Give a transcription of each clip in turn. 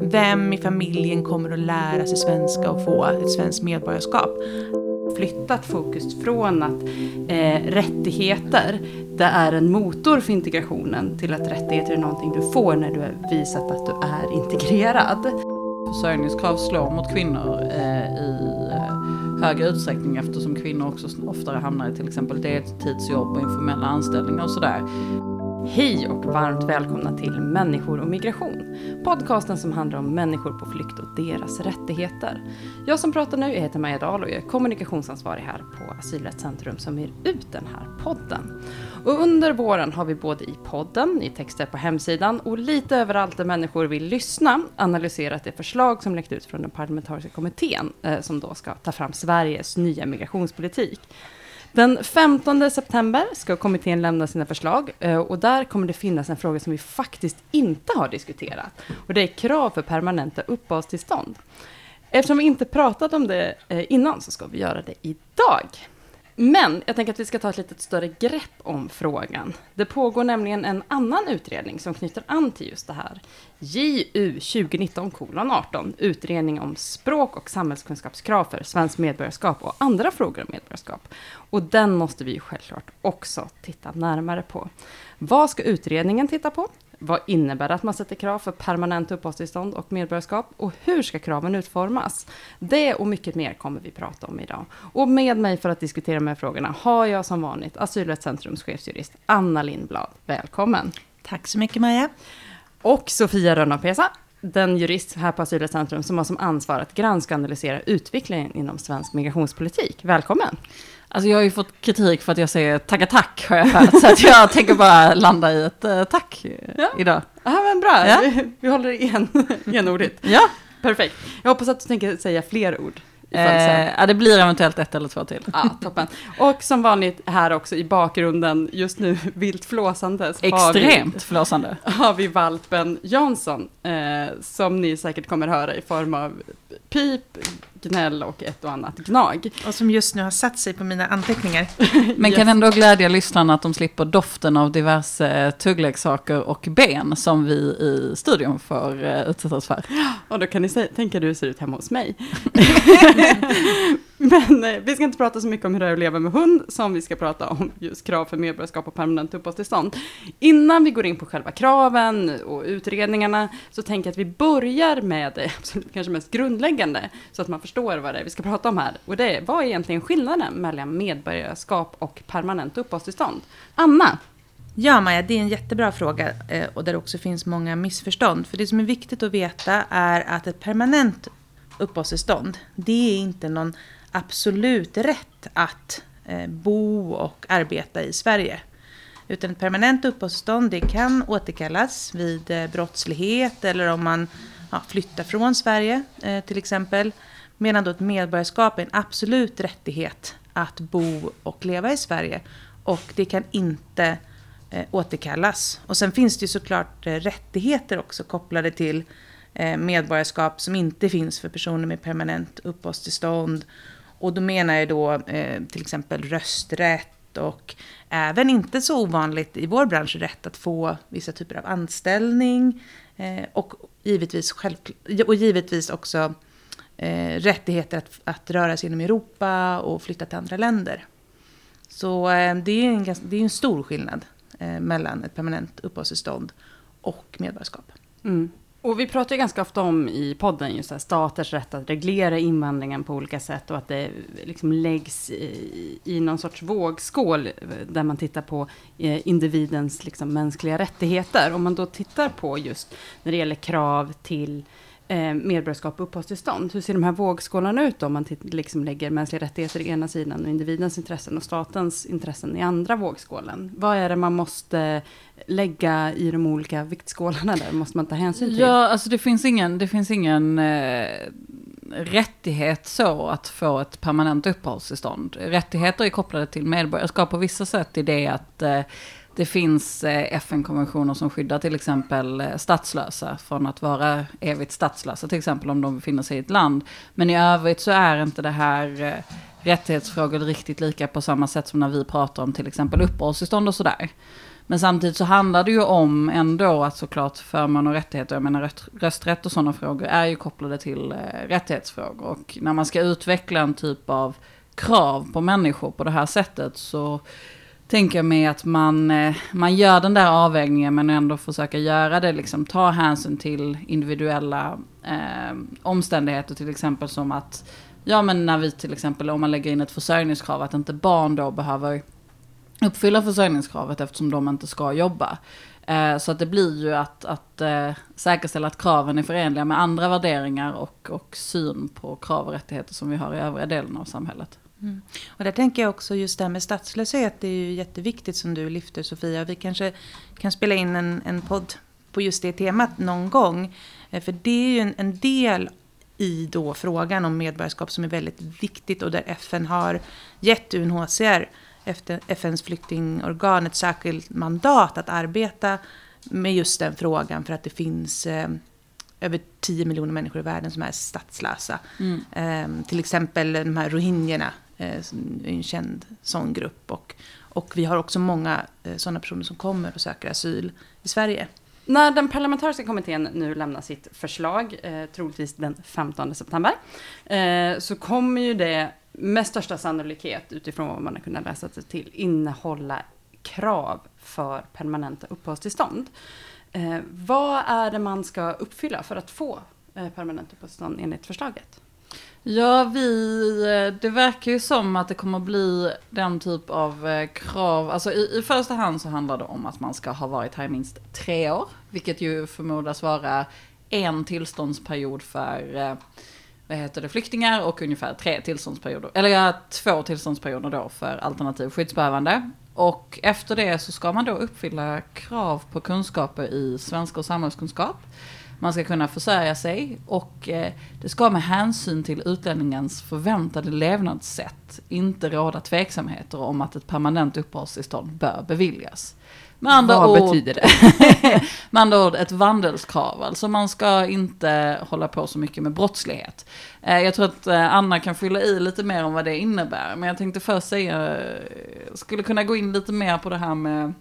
Vem i familjen kommer att lära sig svenska och få ett svenskt medborgarskap? Flyttat fokus från att eh, rättigheter, det är en motor för integrationen, till att rättigheter är någonting du får när du har visat att du är integrerad. Försörjningskrav slår mot kvinnor eh, i eh, högre utsträckning eftersom kvinnor också oftare hamnar i till exempel deltidsjobb och informella anställningar och sådär. Hej och varmt välkomna till Människor och migration. Podcasten som handlar om människor på flykt och deras rättigheter. Jag som pratar nu heter Maja Dahl och jag är kommunikationsansvarig här på Asylrättscentrum som ger ut den här podden. Och under våren har vi både i podden, i texter på hemsidan och lite överallt där människor vill lyssna analyserat det förslag som läckt ut från den parlamentariska kommittén eh, som då ska ta fram Sveriges nya migrationspolitik. Den 15 september ska kommittén lämna sina förslag eh, och där kommer det finnas en fråga som vi faktiskt inte har diskuterat. Och det är krav för permanenta uppehållstillstånd. Eftersom vi inte pratat om det eh, innan så ska vi göra det idag. Men jag tänker att vi ska ta ett lite större grepp om frågan. Det pågår nämligen en annan utredning som knyter an till just det här. JU 2019-18, utredning om språk och samhällskunskapskrav för svenskt medborgarskap och andra frågor om medborgarskap. Och den måste vi ju självklart också titta närmare på. Vad ska utredningen titta på? Vad innebär det att man sätter krav för permanent uppehållstillstånd och medborgarskap? Och hur ska kraven utformas? Det och mycket mer kommer vi prata om idag. Och med mig för att diskutera de här frågorna har jag som vanligt Asylrättscentrums chefsjurist Anna Lindblad. Välkommen! Tack så mycket Maja. Och Sofia Rönnapesa, den jurist här på Asylrättscentrum som har som ansvar att granska och analysera utvecklingen inom svensk migrationspolitik. Välkommen! Alltså jag har ju fått kritik för att jag säger tacka tack har jag hört. Så att jag tänker bara landa i ett uh, tack ja. idag. Ja men bra, ja. vi, vi håller igen, enordigt. ja. Perfekt. Jag hoppas att du tänker säga fler ord. Eh, ja, det blir eventuellt ett eller två till. Ja, toppen. Och som vanligt här också i bakgrunden, just nu vilt flåsandes. Extremt vi, flåsande. Har vi valpen Jansson, eh, som ni säkert kommer höra i form av pip, gnäll och ett och annat gnag. Och som just nu har satt sig på mina anteckningar. Men yes. kan ändå glädja lyssnarna att de slipper doften av diverse tuggleksaker och ben som vi i studion får uh, utsättas för. Och då kan ni tänka hur det ser ut hemma hos mig. Men eh, vi ska inte prata så mycket om hur det är att leva med hund, som vi ska prata om just krav för medborgarskap och permanent uppehållstillstånd. Innan vi går in på själva kraven och utredningarna, så tänker jag att vi börjar med det absolut kanske mest grundläggande, så att man förstår förstår vad det är vi ska prata om här. Och det är, vad är egentligen skillnaden mellan medborgarskap och permanent uppehållstillstånd? Anna? Ja, Maja, det är en jättebra fråga eh, och där det också finns många missförstånd. För det som är viktigt att veta är att ett permanent uppehållstillstånd, det är inte någon absolut rätt att eh, bo och arbeta i Sverige. Utan ett permanent uppehållstillstånd det kan återkallas vid eh, brottslighet eller om man ja, flyttar från Sverige eh, till exempel. Medan då ett medborgarskap är en absolut rättighet att bo och leva i Sverige. Och det kan inte eh, återkallas. Och sen finns det ju såklart eh, rättigheter också kopplade till eh, medborgarskap som inte finns för personer med permanent uppehållstillstånd och då menar jag då eh, till exempel rösträtt och även inte så ovanligt i vår bransch rätt att få vissa typer av anställning. Eh, och, givetvis själv, och givetvis också eh, rättigheter att, att röra sig inom Europa och flytta till andra länder. Så eh, det är en, det är en stor skillnad eh, mellan ett permanent uppehållstillstånd och medborgarskap. Mm. Och vi pratar ju ganska ofta om i podden just här, staters rätt att reglera invandringen på olika sätt och att det liksom läggs i, i någon sorts vågskål eh, där man tittar på eh, individens liksom, mänskliga rättigheter. Om man då tittar på just när det gäller krav till eh, medborgarskap och uppehållstillstånd. Hur ser de här vågskålarna ut då, om man liksom lägger mänskliga rättigheter i ena sidan och individens intressen och statens intressen i andra vågskålen? Vad är det man måste lägga i de olika viktskålarna där? Måste man ta hänsyn till? Ja, alltså det finns ingen, det finns ingen eh, rättighet så att få ett permanent uppehållstillstånd. Rättigheter är kopplade till medborgarskap på vissa sätt i det att eh, det finns eh, FN-konventioner som skyddar till exempel eh, statslösa från att vara evigt statslösa, till exempel om de befinner sig i ett land. Men i övrigt så är inte det här eh, rättighetsfrågor riktigt lika på samma sätt som när vi pratar om till exempel uppehållstillstånd och sådär. Men samtidigt så handlar det ju om ändå att såklart förmån och rättigheter, jag menar rösträtt och sådana frågor är ju kopplade till rättighetsfrågor. Och när man ska utveckla en typ av krav på människor på det här sättet så tänker jag mig att man, eh, man gör den där avvägningen men ändå försöker göra det, liksom ta hänsyn till individuella eh, omständigheter till exempel som att Ja men när vi till exempel om man lägger in ett försörjningskrav att inte barn då behöver uppfylla försörjningskravet eftersom de inte ska jobba. Eh, så att det blir ju att, att eh, säkerställa att kraven är förenliga med andra värderingar och, och syn på krav och rättigheter som vi har i övriga delen av samhället. Mm. Och där tänker jag också just det här med statslöshet, det är ju jätteviktigt som du lyfter Sofia. Vi kanske kan spela in en, en podd på just det temat någon gång. Eh, för det är ju en, en del i då frågan om medborgarskap som är väldigt viktigt och där FN har gett UNHCR, efter FNs flyktingorgan, ett särskilt mandat att arbeta med just den frågan för att det finns eh, över 10 miljoner människor i världen som är statslösa. Mm. Eh, till exempel de här rohingyerna, Eh, en känd sån grupp. Och, och vi har också många eh, sådana personer som kommer och söker asyl i Sverige. När den parlamentariska kommittén nu lämnar sitt förslag, eh, troligtvis den 15 september, eh, så kommer ju det med största sannolikhet utifrån vad man har kunnat läsa sig till innehålla krav för permanenta uppehållstillstånd. Eh, vad är det man ska uppfylla för att få eh, permanent uppehållstillstånd enligt förslaget? Ja, vi, eh, det verkar ju som att det kommer bli den typ av eh, krav. Alltså i, i första hand så handlar det om att man ska ha varit här i minst tre år. Vilket ju förmodas vara en tillståndsperiod för eh, vad heter det, flyktingar och ungefär tre tillståndsperioder. Eller ja, två tillståndsperioder då för alternativ skyddsbehövande. Och efter det så ska man då uppfylla krav på kunskaper i svenska och samhällskunskap. Man ska kunna försörja sig och eh, det ska med hänsyn till utlänningens förväntade levnadssätt inte råda tveksamheter om att ett permanent uppehållstillstånd bör beviljas. Med andra Vad ord, betyder det? med andra ord ett vandelskrav. Alltså man ska inte hålla på så mycket med brottslighet. Eh, jag tror att eh, Anna kan fylla i lite mer om vad det innebär. Men jag tänkte först säga, skulle kunna gå in lite mer på det här med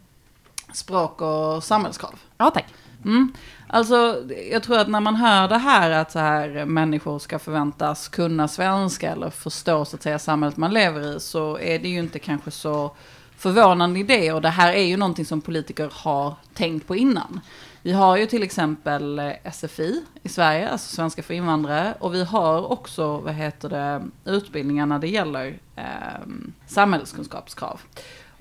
språk och samhällskrav. Ja, tack. Mm. Alltså, jag tror att när man hör det här att så här, människor ska förväntas kunna svenska eller förstå så att säga samhället man lever i så är det ju inte kanske så förvånande idé och det här är ju någonting som politiker har tänkt på innan. Vi har ju till exempel eh, SFI i Sverige, alltså svenska för invandrare. Och vi har också, vad heter det, utbildningar när det gäller eh, samhällskunskapskrav.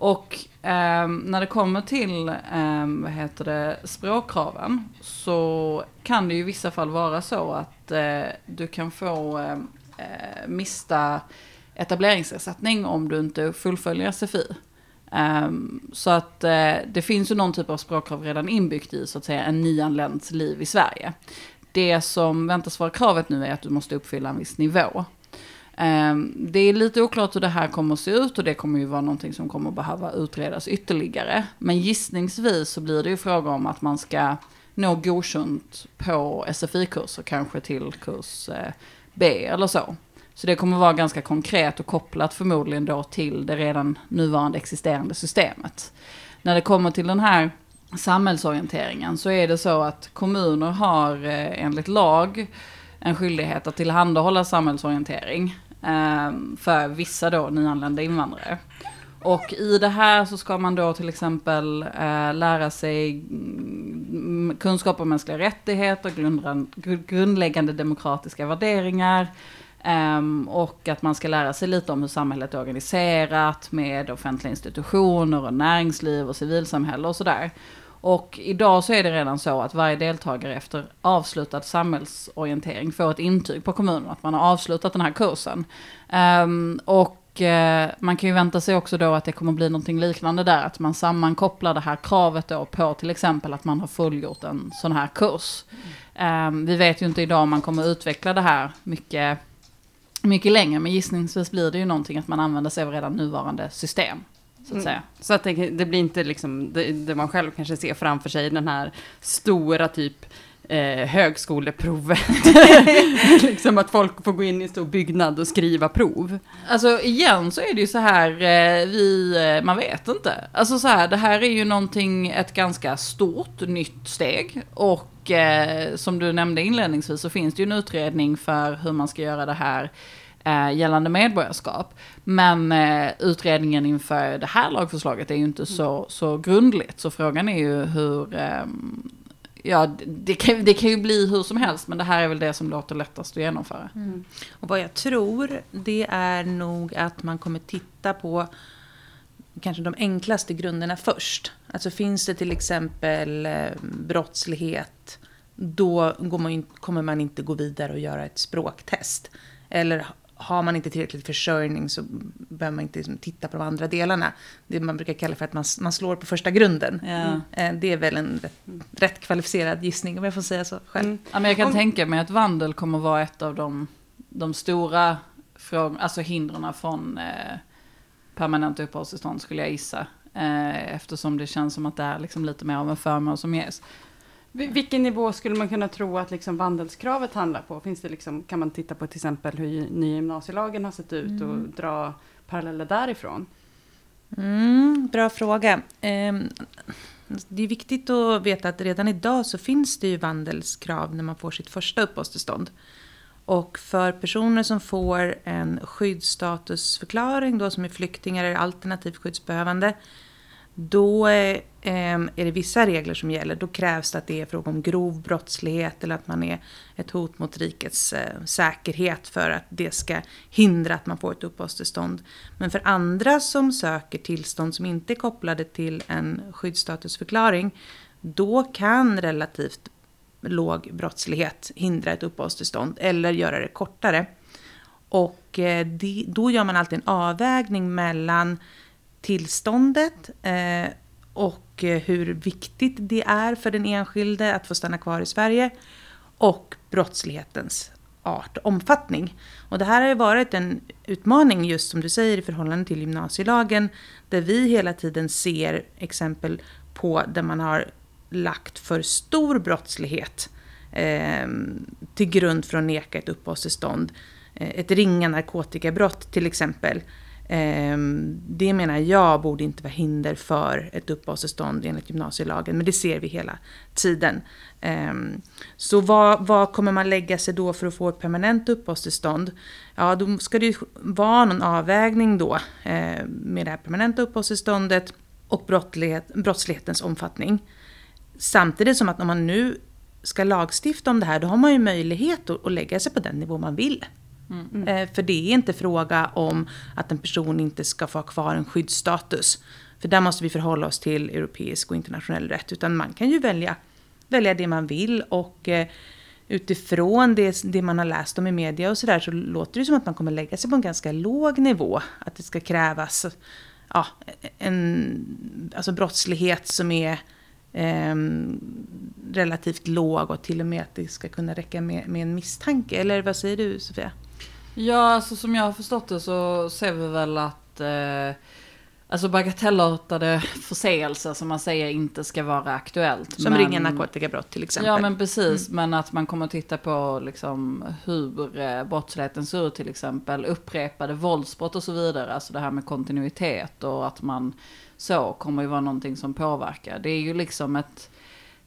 Och eh, när det kommer till eh, vad heter det, språkkraven så kan det ju i vissa fall vara så att eh, du kan få eh, eh mista etableringsersättning om du inte fullföljer SFI. Um, ehm, så att uh, det finns ju någon typ av språkkrav redan inbyggt i så att säga en nyanländs liv i Sverige. Det som väntas vara kravet nu är att du måste uppfylla en viss nivå. Ehm, det är lite oklart hur det här kommer att se ut och det kommer ju vara någonting som kommer att behöva utredas ytterligare. Men gissningsvis så blir det ju fråga om att man ska nå godkänt på SFI-kurser, kanske till kurs eh, B eller så. Så det kommer vara ganska konkret och kopplat förmodligen då till det redan nuvarande existerande systemet. När det kommer till den här samhällsorienteringen så är det så att kommuner har eh, enligt lag en skyldighet att tillhandahålla samhällsorientering Ehm, för vissa då nyanlända invandrare. Och i det här så ska man då till exempel eh, lära sig mm, kunskap om mänskliga rättigheter, grundläggande demokratiska värderingar, Um, och att man ska lära sig lite om hur samhället är organiserat med offentliga institutioner och näringsliv och civilsamhälle och sådär. Och idag så är det redan så att varje deltagare efter avslutad samhällsorientering får ett intyg på kommunen att man har avslutat den här kursen. Um, och uh, man kan ju vänta sig också då att det kommer bli någonting liknande där, att man sammankopplar det här kravet då på till exempel att man har fullgjort en sån här kurs. Um, vi vet ju inte idag om man kommer utveckla det här mycket mycket längre, men gissningsvis blir det ju någonting att man använder sig av redan nuvarande system. Så att mm. säga. Så att det, det, blir inte liksom det, det, man själv kanske ser framför sig, den här stora typ eh, högskoleprovet. liksom att folk får gå in i en stor byggnad och skriva prov. Alltså igen så är det ju så här, eh, vi, eh, man vet inte. Alltså så här, det här är ju någonting, ett ganska stort nytt steg. Och eh, som du nämnde inledningsvis så finns det ju en utredning för hur man ska göra det här eh, gällande medborgarskap. Men eh, utredningen inför det här lagförslaget är ju inte så, så grundligt. Så frågan är ju hur, eh, ja det kan, det kan ju bli hur som helst men det här är väl det som låter lättast att genomföra. Mm. Och vad jag tror det är nog att man kommer titta på kanske de enklaste grunderna först. Alltså finns det till exempel eh, brottslighet, då man, kommer man inte gå vidare och göra ett språktest. Eller har man inte tillräcklig försörjning så behöver man inte liksom titta på de andra delarna. Det man brukar kalla för att man, man slår på första grunden. Ja. Eh, det är väl en rätt, kvalificerad gissning om jag får säga så själv. Mm. Ja, men jag kan om, tänka mig att vandel kommer vara ett av de, de stora alltså hindren från eh, permanent uppehållstillstånd skulle jag gissa. Eh, eftersom det känns som att det är liksom lite mer av en förmån som ges. Vilken nivå skulle man kunna tro att liksom vandelskravet handlar på? Finns det liksom, kan man titta på till exempel hur nya gymnasielagen har sett ut mm. och dra paralleller därifrån? Mm, bra fråga. Ehm, det är viktigt att veta att redan idag så finns det ju vandelskrav när man får sitt första uppehållstillstånd. Och för personer som får en skyddsstatusförklaring då som är flyktingar eller alternativt skyddsbehövande då eh, är det vissa regler som gäller. Då krävs det att det är fråga om grov brottslighet eller att man är ett hot mot rikets eh, säkerhet för att det ska hindra att man får ett uppehållstillstånd. Men för andra som söker tillstånd som inte är kopplade till en skyddsstatusförklaring, då kan relativt låg brottslighet hindra ett uppehållstillstånd eller göra det kortare. Och eh, då gör man alltid en avvägning mellan tillståndet eh, och eh, hur viktigt det är för den enskilde att få stanna kvar i Sverige och brottslighetens art och omfattning. Och det här har ju varit en utmaning just som du säger i förhållande till gymnasielagen där vi hela tiden ser exempel på där man har lagt för stor brottslighet eh, till grund för att neka ett uppehållstillstånd. Eh, ett ringa narkotikabrott till exempel Ehm, det menar jag borde inte vara hinder för ett uppehållstillstånd enligt gymnasielagen, men det ser vi hela tiden. Ehm, så vad, vad, kommer man lägga sig då för att få ett permanent uppehållstillstånd? Ja, då ska det ju vara någon avvägning då eh, med det här permanenta uppehållstillståndet och brottslighet, brottslighetens omfattning. Samtidigt som att om man nu ska lagstifta om det här, då har man ju möjlighet att, att lägga sig på den nivå man vill. Mm. Eh, för det är inte fråga om att en person inte ska få ha kvar en skyddsstatus. För där måste vi förhålla oss till europeisk och internationell rätt. Utan man kan ju välja, välja det man vill. Och eh, utifrån det, det man har läst om i media och sådär så låter det som att man kommer lägga sig på en ganska låg nivå. Att det ska krävas ja, en alltså brottslighet som är eh, relativt låg och till och med att det ska kunna räcka med, med en misstanke. Eller vad säger du Sofia? Ja, alltså som jag har förstått det så ser vi väl att eh, alltså bagatellartade förseelser som man säger inte ska vara aktuellt. Som men, ringa narkotikabrott till exempel. Ja men precis, mm. men att man kommer att titta på liksom, hur eh, brottsligheten ser ut till exempel. Upprepade våldsbrott och så vidare. Alltså det här med kontinuitet och att man så kommer ju vara någonting som påverkar. Det är ju liksom ett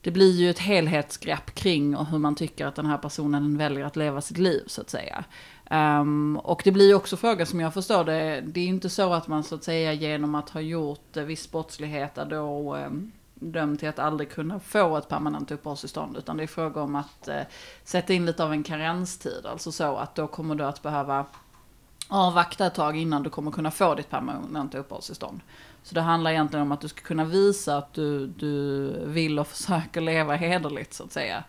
det blir ju ett helhetsgrepp kring hur man tycker att den här personen väljer att leva sitt liv så att säga. Um, och det blir ju också fråga som jag förstår det, det är ju inte så att man så att säga genom att ha gjort eh, viss brottslighet är då um, dömd till att aldrig kunna få ett permanent uppehållstillstånd. Utan det är fråga om att uh, sätta in lite av en karenstid. Alltså så att då kommer du att behöva avvakta ett tag innan du kommer kunna få ditt permanenta uppehållstillstånd. Så det handlar egentligen om att du ska kunna visa att du, du vill och försöker leva hederligt så att säga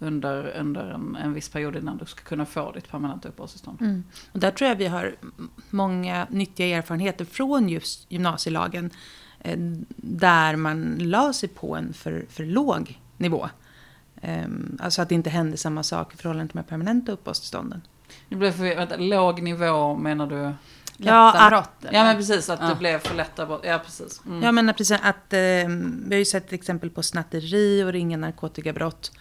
under, under en, en viss period innan du ska kunna få ditt permanenta uppehållstillstånd. Mm. Och där tror jag vi har många nyttiga erfarenheter från just gymnasielagen. Eh, där man la sig på en för, för låg nivå. Ehm, alltså att det inte hände samma sak i förhållande till de permanenta uppehållstillstånden. Det blev för, låg nivå menar du? Lätta ja, brott? Eller? Ja, men precis. Att ja. det blev för lätta brott. Ja, precis. Mm. Ja, men precis. Att, eh, vi har ju sett exempel på snatteri och ringa narkotikabrott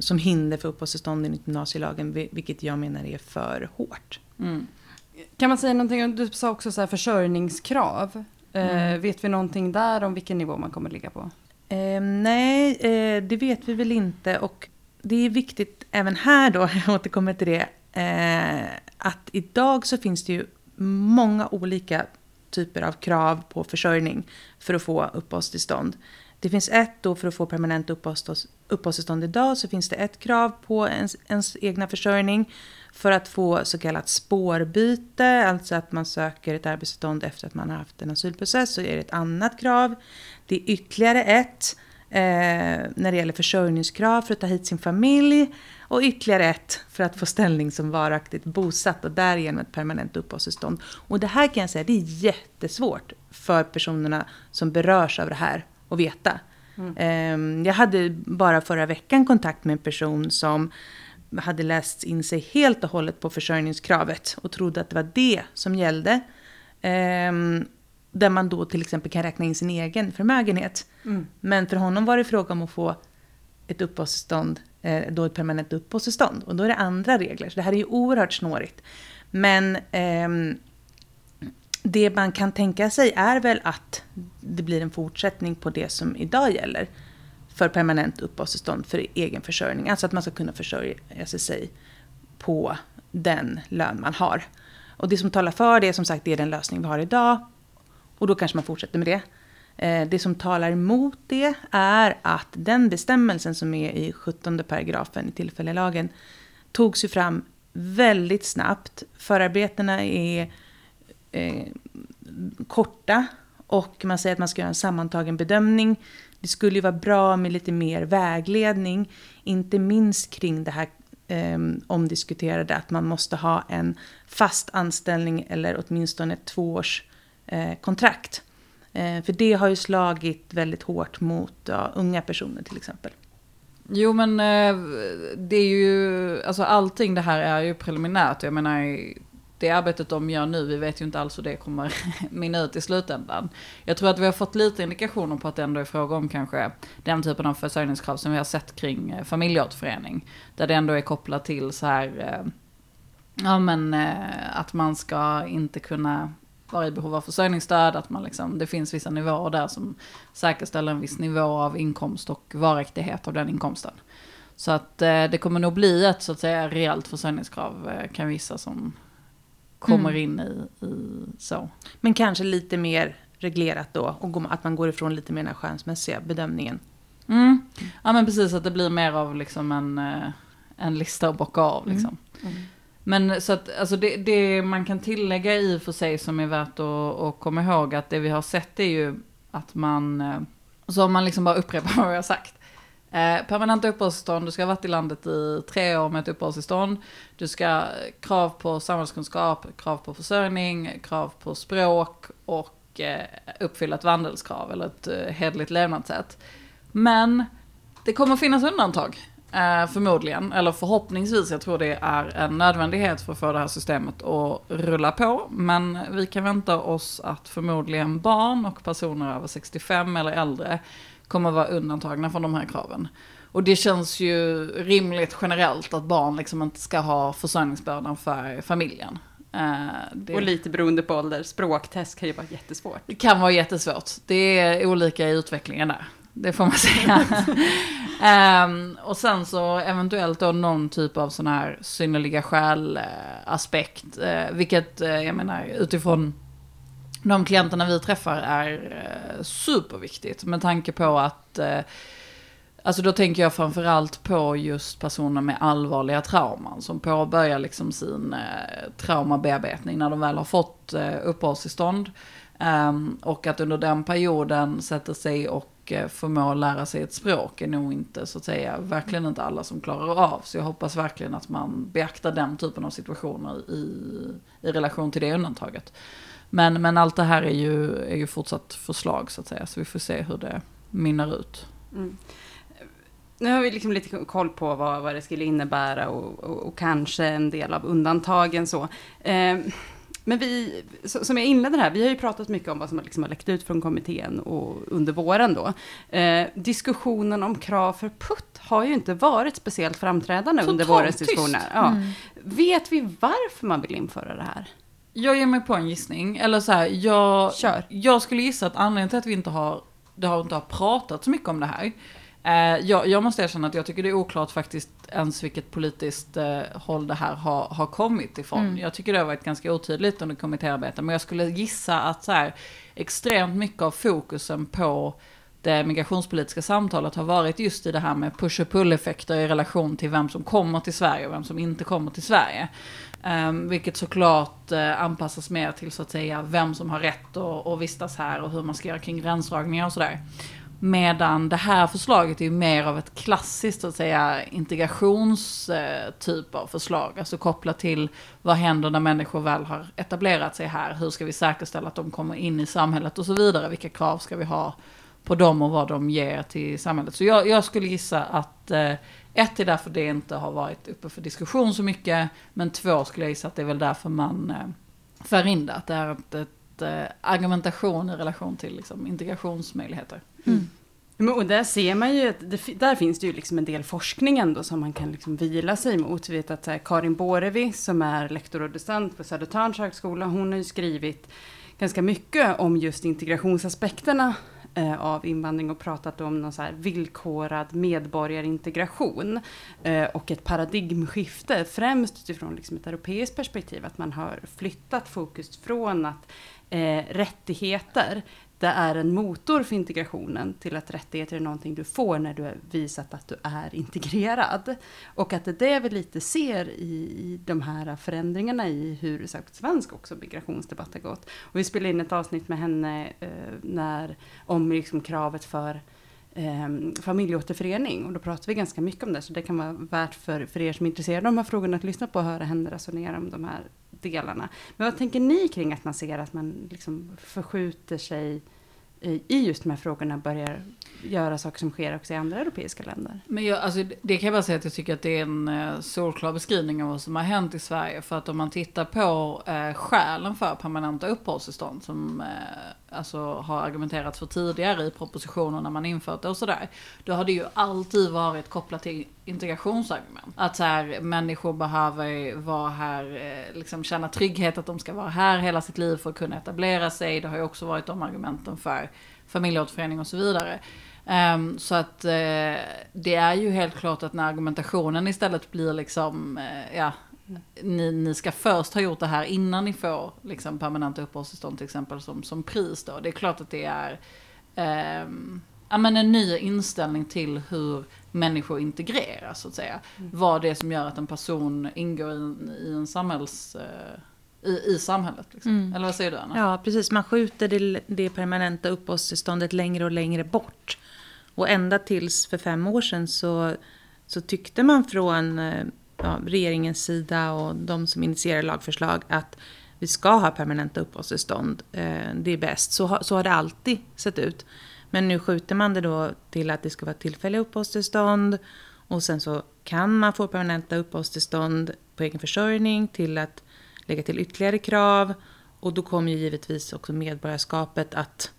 som hinder för uppehållstillstånd enligt gymnasielagen, vi- vilket jag menar är för hårt. Mm. Kan man säga någonting om, du sa också så här försörjningskrav. Mm. Eh, vet vi någonting där om vilken nivå man kommer ligga på? Eh, nej, eh, det vet vi väl inte. Och det är viktigt även här då, jag återkommer till det, eh, att idag så finns det ju många olika typer av krav på försörjning för att få uppehållstillstånd. Det finns ett då för att få permanent uppehållstillstånd idag så finns det ett krav på ens, ens egna försörjning. För att få så kallat spårbyte, alltså att man söker ett arbetstillstånd efter att man har haft en asylprocess, så är det ett annat krav. Det är ytterligare ett eh, när det gäller försörjningskrav för att ta hit sin familj. Och ytterligare ett för att få ställning som varaktigt bosatt och därigenom ett permanent uppehållstillstånd. Och det här kan jag säga, det är jättesvårt för personerna som berörs av det här att veta. Eh, Jag hade bara förra veckan kontakt med en person som hade läst in sig helt och hållet på försörjningskravet och trodde att det var det som gällde. Ehm, där man då till exempel kan räkna in sin egen förmögenhet. Men för honom var det fråga om att få ett uppehållstillstånd, eh, då ett permanent uppehållstillstånd. Och då är det andra regler, så det här är ju oerhört snårigt. Men ehm, det man kan tänka sig är väl att det blir en fortsättning på det som idag gäller för permanent uppehållstillstånd för egen försörjning. Alltså att man ska kunna försörja sig på den lön man har. Och det som talar för det, som sagt, det är den lösning vi har idag. Och då kanske man fortsätter med det. Eh, det som talar emot det är att den bestämmelsen som är i 17 paragrafen i tillfälliga lagen togs ju fram väldigt snabbt. Förarbetena är eh, korta och man säger att man ska göra en sammantagen bedömning. Det skulle ju vara bra med lite mer vägledning, inte minst kring det här eh, omdiskuterade att man måste ha en fast anställning eller åtminstone ett tvåårskontrakt. eh, kontrakt. Eh, för det har ju slagit väldigt hårt mot ja, unga personer till exempel. Jo men eh, det är ju, alltså allting det här är ju preliminärt. Jag menar det arbetet de gör nu, vi vet ju inte alls hur det kommer minna ut i slutändan. Jag tror att vi har fått lite indikationer på att det ändå är fråga om kanske den typen av försörjningskrav som vi har sett kring eh, familjeåterförening. Där det ändå är kopplat till så här, eh, ja men eh, att man ska inte kunna vara i behov av försörjningsstöd, att man liksom, det finns vissa nivåer där som säkerställer en viss nivå av inkomst och varaktighet av den inkomsten. Så att det kommer nog bli ett så att säga reellt försörjningskrav kan vissa som kommer Mm. in i, i så. Men kanske lite mer reglerat då och att man går ifrån lite mer den här skönsmässiga bedömningen. Mm. Ja men precis att det blir mer av liksom en, eh, en lista att bocka av liksom. Men så att alltså det, det man kan tillägga i och för sig som är värt att, att komma ihåg att det vi har sett är ju att man, eh, så om man liksom bara upprepar vad vi har sagt. Eh, permanenta uppehållstillstånd, du ska ha varit i landet i tre år med ett uppehållstillstånd. Du ska ha krav på samhällskunskap, krav på försörjning, krav på språk och eh, uppfylla ett vandelskrav eller ett eh, hederligt levnadssätt. Men det kommer finnas undantag. Eh, förmodligen, eller förhoppningsvis, jag tror det är en nödvändighet för att få det här systemet att rulla på. Men vi kan vänta oss att förmodligen barn och personer över 65 eller äldre kommer vara undantagna från de här kraven. Och det känns ju rimligt generellt att barn liksom inte ska ha försörjningsbördan för familjen. Eh, det... Och lite beroende på ålder, språktest kan ju vara jättesvårt. Det kan vara jättesvårt. Det är olika i utvecklingen där. Det får man säga. Ehm, och sen så eventuellt då någon typ av sån här synnerliga skäl-aspekt. Uh, vilket, eh, jag menar, utifrån de klienterna vi träffar är eh, superviktigt. Med tanke på att eh, Alltså då tänker jag framförallt på just personer med allvarliga trauman som påbörjar liksom sin eh, traumabearbetning när de väl har fått eh, uppehållstillstånd. Um, och att under den perioden sätta sig och eh, förmå lära sig ett språk är nog inte så att säga verkligen inte alla som klarar av. Så jag hoppas verkligen att man beaktar den typen av situationer i, i relation till det undantaget. Men, men allt det här är ju, är ju fortsatt förslag så att säga. Så vi får se hur det minnar ut. Mm. Nu har vi liksom lite koll på vad, vad det skulle innebära och, och, och kanske en del av undantagen så. Eh, Men vi, som jag inledde här, vi har ju pratat mycket om vad som liksom har läckt ut från kommittén och under våren då. Eh, diskussionen om krav för putt har ju inte varit speciellt framträdande Totalt under vårens diskussioner. Ja. Mm. Vet vi varför man vill införa det här? Jag ger mig på en gissning. Eller så här, jag, Kör. jag skulle gissa att anledningen till att vi inte har, det har inte har pratat så mycket om det här. Eh, jag, jag måste erkänna att jag tycker det är oklart faktiskt ens vilket politiskt eh, håll det här har, har kommit ifrån. Mm. Jag tycker det har varit ganska otydligt under kommittéarbetet. Men jag skulle gissa att så här, extremt mycket av fokusen på det migrationspolitiska samtalet har varit just i det här med push och pull-effekter i relation till vem som kommer till Sverige och vem som inte kommer till Sverige. Um, vilket såklart uh, anpassas mer till så att säga vem som har rätt att att vistas här och hur man ska göra kring gränsdragningar och sådär. Medan det här förslaget är ju mer av ett klassiskt så att säga integrationstyp eh, av förslag. Alltså kopplat till vad händer när människor väl har etablerat sig här? Hur ska vi säkerställa att de kommer in i samhället och så vidare? Vilka krav ska vi ha på dem och vad de ger till samhället? Så jag, jag skulle gissa att eh, ett är därför det inte har varit uppe för diskussion så mycket. Men två skulle jag gissa att det är väl därför man eh, för in det. Att det är ett, ett eh, argumentation i relation till liksom, integrationsmöjligheter. Mm. Men, och där ser man ju att det, där finns det ju liksom en del forskning ändå som man kan liksom vila sig mot. Vi vet att här, Karin Borevi som är lektor och docent på Södertörns högskola, hon har ju skrivit ganska mycket om just integrationsaspekterna eh, av invandring och pratat om någon så här villkorad medborgarintegration eh, och ett paradigmskifte, främst utifrån liksom ett europeiskt perspektiv, att man har flyttat fokus från att eh, rättigheter det är en motor för integrationen till att rättigheter är någonting du får när du har visat att du är integrerad. Och att det är det vi lite ser i, i de här förändringarna i hur särskilt svensk också migrationsdebatt har gått. Och vi spelade in ett avsnitt med henne eh, när, om liksom kravet för eh, familjeåterförening och då pratar vi ganska mycket om det så det kan vara värt för, för er som är intresserade av de här frågorna att lyssna på och höra henne resonera om de här delarna. Men vad tänker ni kring att man ser att man liksom förskjuter sig i just de här frågorna börjar göra saker som sker också i andra europeiska länder? Men jag, alltså, det kan jag bara säga att jag tycker att det är en eh, solklar beskrivning av vad som har hänt i Sverige. För att om man tittar på eh, skälen för permanenta uppehållstillstånd som eh, alltså, har argumenterats för tidigare i propositioner när man infört det och sådär. Då har det ju alltid varit kopplat till integrationsargument. Att så här, människor behöver vara här, eh, liksom känna trygghet att de ska vara här hela sitt liv för att kunna etablera sig. Det har ju också varit de argumenten för familjeåterförening och så vidare. Ehm, så att eh, det är ju helt klart att när argumentationen istället blir liksom, eh, ja, ni, ni ska först ha gjort det här innan ni får liksom, permanenta uppehållstillstånd till exempel som, som pris då. Det är klart att det är ehm, ja, men en ny inställning till hur människor integreras så att säga. Vad det är som gör att en person ingår i, en- i en samhälls... eh, i, i samhället. Liksom. Mm. Eller vad säger du Anna? Ja, precis. Man skjuter det, det permanenta uppehållstillståndet längre och längre bort. Och ända tills för fem år sedan så, så tyckte man från eh, ja, regeringens sida och de som initierar lagförslag att vi ska ha permanenta uppehållstillstånd. Eh, det är bäst. Så, har- så har det alltid sett ut. Men nu skjuter man det då till att det ska vara tillfälliga uppehållstillstånd. Och sen så kan man få permanenta uppehållstillstånd på egen försörjning till att lägga till ytterligare krav. Och då kommer ju givetvis också medborgarskapet att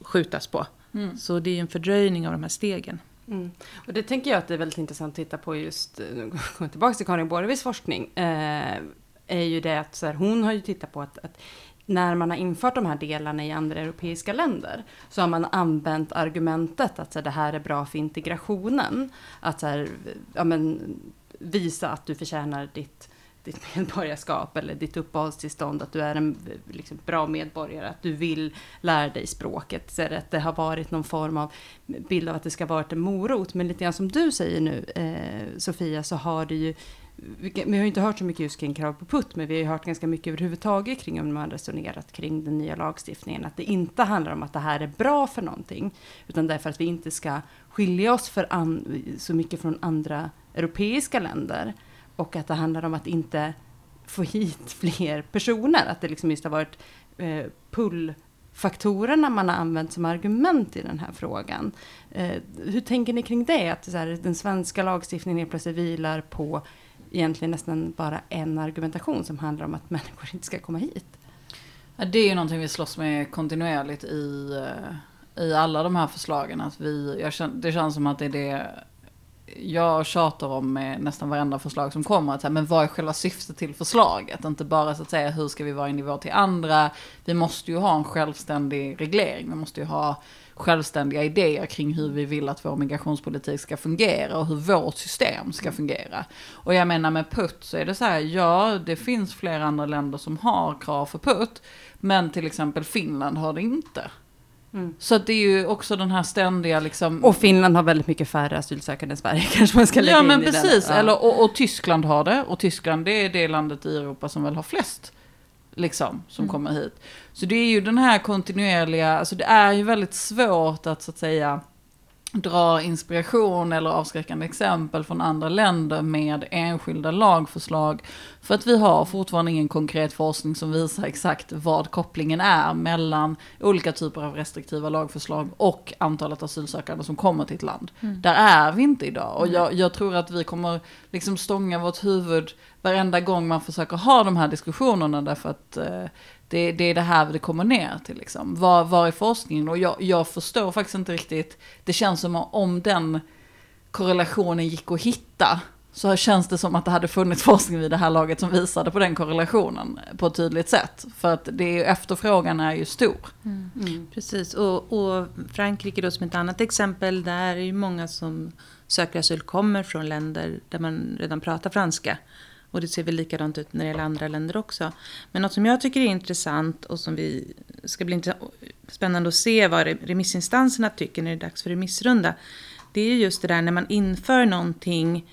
skjutas på. Mm. Så det är ju en fördröjning av de här stegen. Mm. Och det tänker jag att det är väldigt intressant att titta på just, eh, nu kommer jag tillbaka till Karin Borevis forskning, eh, är ju det att här, hon har ju tittat på att, att när man har infört de här delarna i andra europeiska länder så har man använt argumentet att så här, det här är bra för integrationen. Att så här, ja, men, visa att du förtjänar ditt ditt medborgarskap eller ditt uppehållstillstånd, att du är en liksom, bra medborgare, att du vill lära dig språket. Så det, att det har varit någon form av bild av att det ska vara en morot. Men lite grann som du säger nu, eh, Sofia, så har det ju vi har ju inte hört så mycket just kring krav på putt, men vi har ju hört ganska mycket överhuvudtaget kring om man resonerat kring den nya lagstiftningen. Att det inte handlar om att det här är bra för någonting, utan därför att vi inte ska skilja oss för an, så mycket från andra europeiska länder. Och att det handlar om att inte få hit fler personer. Att det liksom just har varit eh, pull-faktorerna man har använt som argument i den här frågan. Eh, hur tänker ni kring det? Att så här, den svenska lagstiftningen helt plötsligt vilar på egentligen nästan bara en argumentation som handlar om att människor inte ska komma hit. Det är ju någonting vi slåss med kontinuerligt i, eh, i alla de här förslagen. Att vi, jag känner, det känns som att det är det jag tjatar om med nästan varenda förslag som kommer. Att, men vad är själva syftet till förslaget? Inte bara så att säga hur ska vi vara i nivå till andra. Vi måste ju ha en självständig reglering. Vi måste ju ha självständiga idéer kring hur vi vill att vår migrationspolitik ska fungera och hur vårt system ska fungera. Och jag menar med PUT så är det så här, ja det finns flera andra länder som har krav för PUT, men till exempel Finland har det inte. Mm. Så det är ju också den här ständiga liksom... Och Finland har väldigt mycket färre asylsökande än Sverige kanske man ska lägga Ja in men i precis. Ja. Eller, och, och Tyskland har det. Och Tyskland det är det landet i Europa som väl har flest liksom, som Mm. kommer hit. Så det är ju den här kontinuerliga, alltså det är ju väldigt svårt att så att säga dra inspiration eller avskräckande exempel från andra länder med enskilda lagförslag. För att vi har fortfarande ingen konkret forskning som visar exakt vad kopplingen är mellan olika typer av restriktiva lagförslag och antalet asylsökande som kommer till ett land. Där är vi inte idag. Och jag, jag tror att vi kommer liksom stånga vårt huvud varenda gång man försöker ha de här diskussionerna därför att eh, det, det är det här det kommer ner till. Liksom. Var, var är forskningen? Och jag, jag förstår faktiskt inte riktigt. Det känns som om den korrelationen gick att hitta. Så känns det som att det hade funnits forskning vid det här laget som visade på den korrelationen på ett tydligt sätt. För att det är ju, efterfrågan är ju stor. Mm. Precis, och, och Frankrike då som ett annat exempel, där är ju många som söker asyl kommer från länder där man redan pratar franska. Och det ser väl likadant ut när det gäller andra länder också. Men något som jag tycker är intressant och som vi ska bli spännande att se vad remissinstanserna tycker när det är dags för remissrunda. Det är just det där när man inför någonting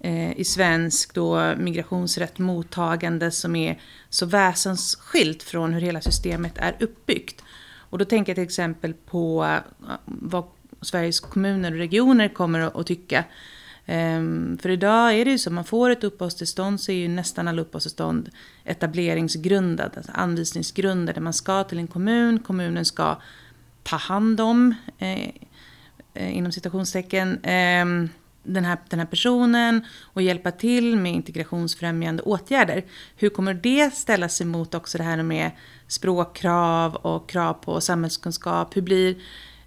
eh, i svensk då, migrationsrätt, mottagande som är så väsensskilt från hur hela systemet är uppbyggt. Och då tänker jag till exempel på eh, vad Sveriges kommuner och regioner kommer att tycka. Ehm, för idag är det ju så, man får ett uppehållstillstånd så är ju nästan alla uppehållstillstånd etableringsgrundade, alltså anvisningsgrundade. Man ska till en kommun, kommunen ska ta hand om, eh, eh inom citationstecken, eh, den här, den här personen och hjälpa till med integrationsfrämjande åtgärder. Hur kommer det ställa sig mot också det här med språkkrav och krav på samhällskunskap? Hur blir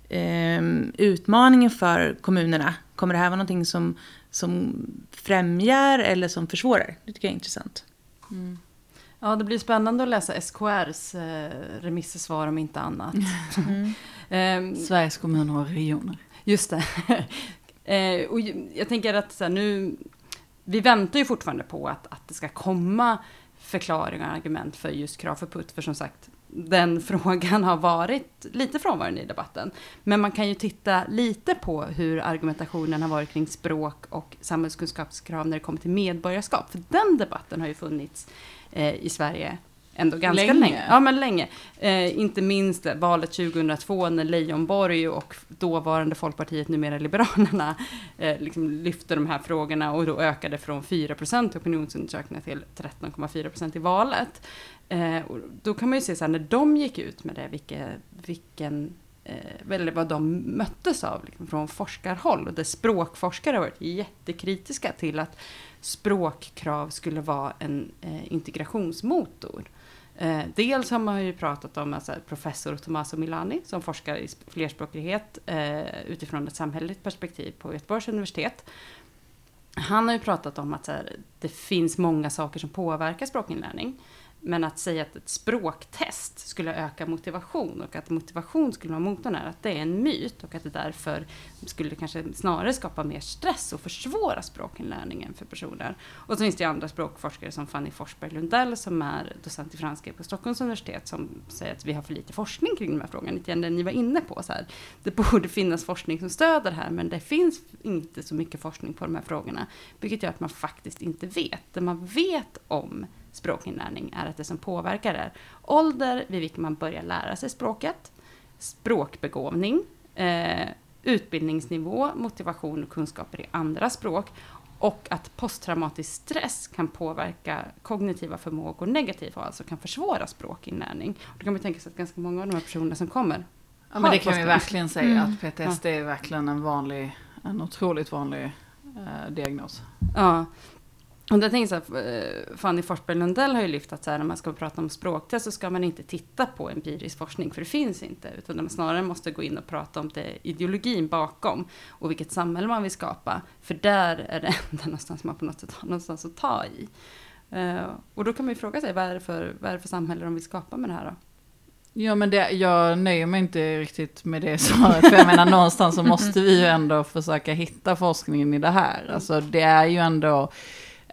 eh, utmaningen för kommunerna? Kommer det här vara någonting som, som främjar eller som försvårar? Det tycker jag är intressant. Ja, det blir spännande att läsa SKRs eh, remissvar om inte annat. Ehm, Sveriges kommuner och regioner. Just det. eh, och jag tänker att så här, nu, vi väntar ju fortfarande på att, att det ska komma förklaringar och argument för just krav för putt. För som sagt, den frågan har varit lite frånvarande i debatten. Men man kan ju titta lite på hur argumentationen har varit kring språk och samhällskunskapskrav när det kommer till medborgarskap. För den debatten har ju funnits eh, i Sverige ändå ganska Länge. länge. Ja, men länge. Eh, inte minst valet 2002 när Leijonborg och dåvarande Folkpartiet, numera Liberalerna, eh, liksom lyfte de här frågorna och då ökade från 4 i opinionsundersökningar till 13,4% i valet. Eh, då kan man ju se så här, när de gick ut med det, vilka, vilken eh, eller vad de möttes av liksom, från forskarhåll. Och där språkforskare har varit jättekritiska till att språkkrav skulle vara en eh, integrationsmotor. Eh, dels har man ju pratat om alltså, professor Tommaso Milani som forskar i flerspråkighet eh, utifrån ett samhälleligt perspektiv på Göteborgs universitet. Han har ju pratat om att så här, det finns många saker som påverkar språkinlärning. Men att säga att ett språktest skulle öka motivation och att motivation skulle vara motorn är att det är en myt och att det därför skulle kanske snarare skapa mer stress och försvåra språkinlärningen för personer. Och så finns det andra språkforskare som Fanny Forsberg Lundell som är docent i franska på Stockholms universitet som säger att vi har för lite forskning kring de här frågorna. Lite grann det ni var inne på. Så här. Det borde finnas forskning som stöder det här men det finns inte så mycket forskning på de här frågorna. Vilket gör att man faktiskt inte vet. Det man vet om språkinlärning är att det som påverkar är ålder vid vilken man börjar lära sig språket, språkbegåvning, eh, utbildningsnivå, motivation och kunskaper i andra språk och att posttraumatisk stress kan påverka kognitiva förmågor negativt och alltså kan försvåra språkinlärning. Och då kan man tänka sig att ganska många av de här personerna som kommer Ja, men det kan vi verkligen säga Mm. att PTSD är verkligen en vanlig, en otroligt vanlig eh, diagnos. Ja. Och jag tänker så här, eh, Fanny Forsberg Lundell har ju lyft att så här, när man ska prata om språktest så ska man inte titta på empirisk forskning, för det finns inte. Utan man snarare måste gå in och prata om det ideologin bakom och vilket samhälle man vill skapa. För där är det enda någonstans man på något sätt har någonstans att ta i. Eh, och då kan man ju fråga sig, vad är, det för, vad är det för samhälle de vill skapa med det här då? Ja men det, jag nöjer mig inte riktigt med det svaret. För jag menar någonstans så måste vi ju ändå försöka hitta forskningen i det här. Alltså det är ju ändå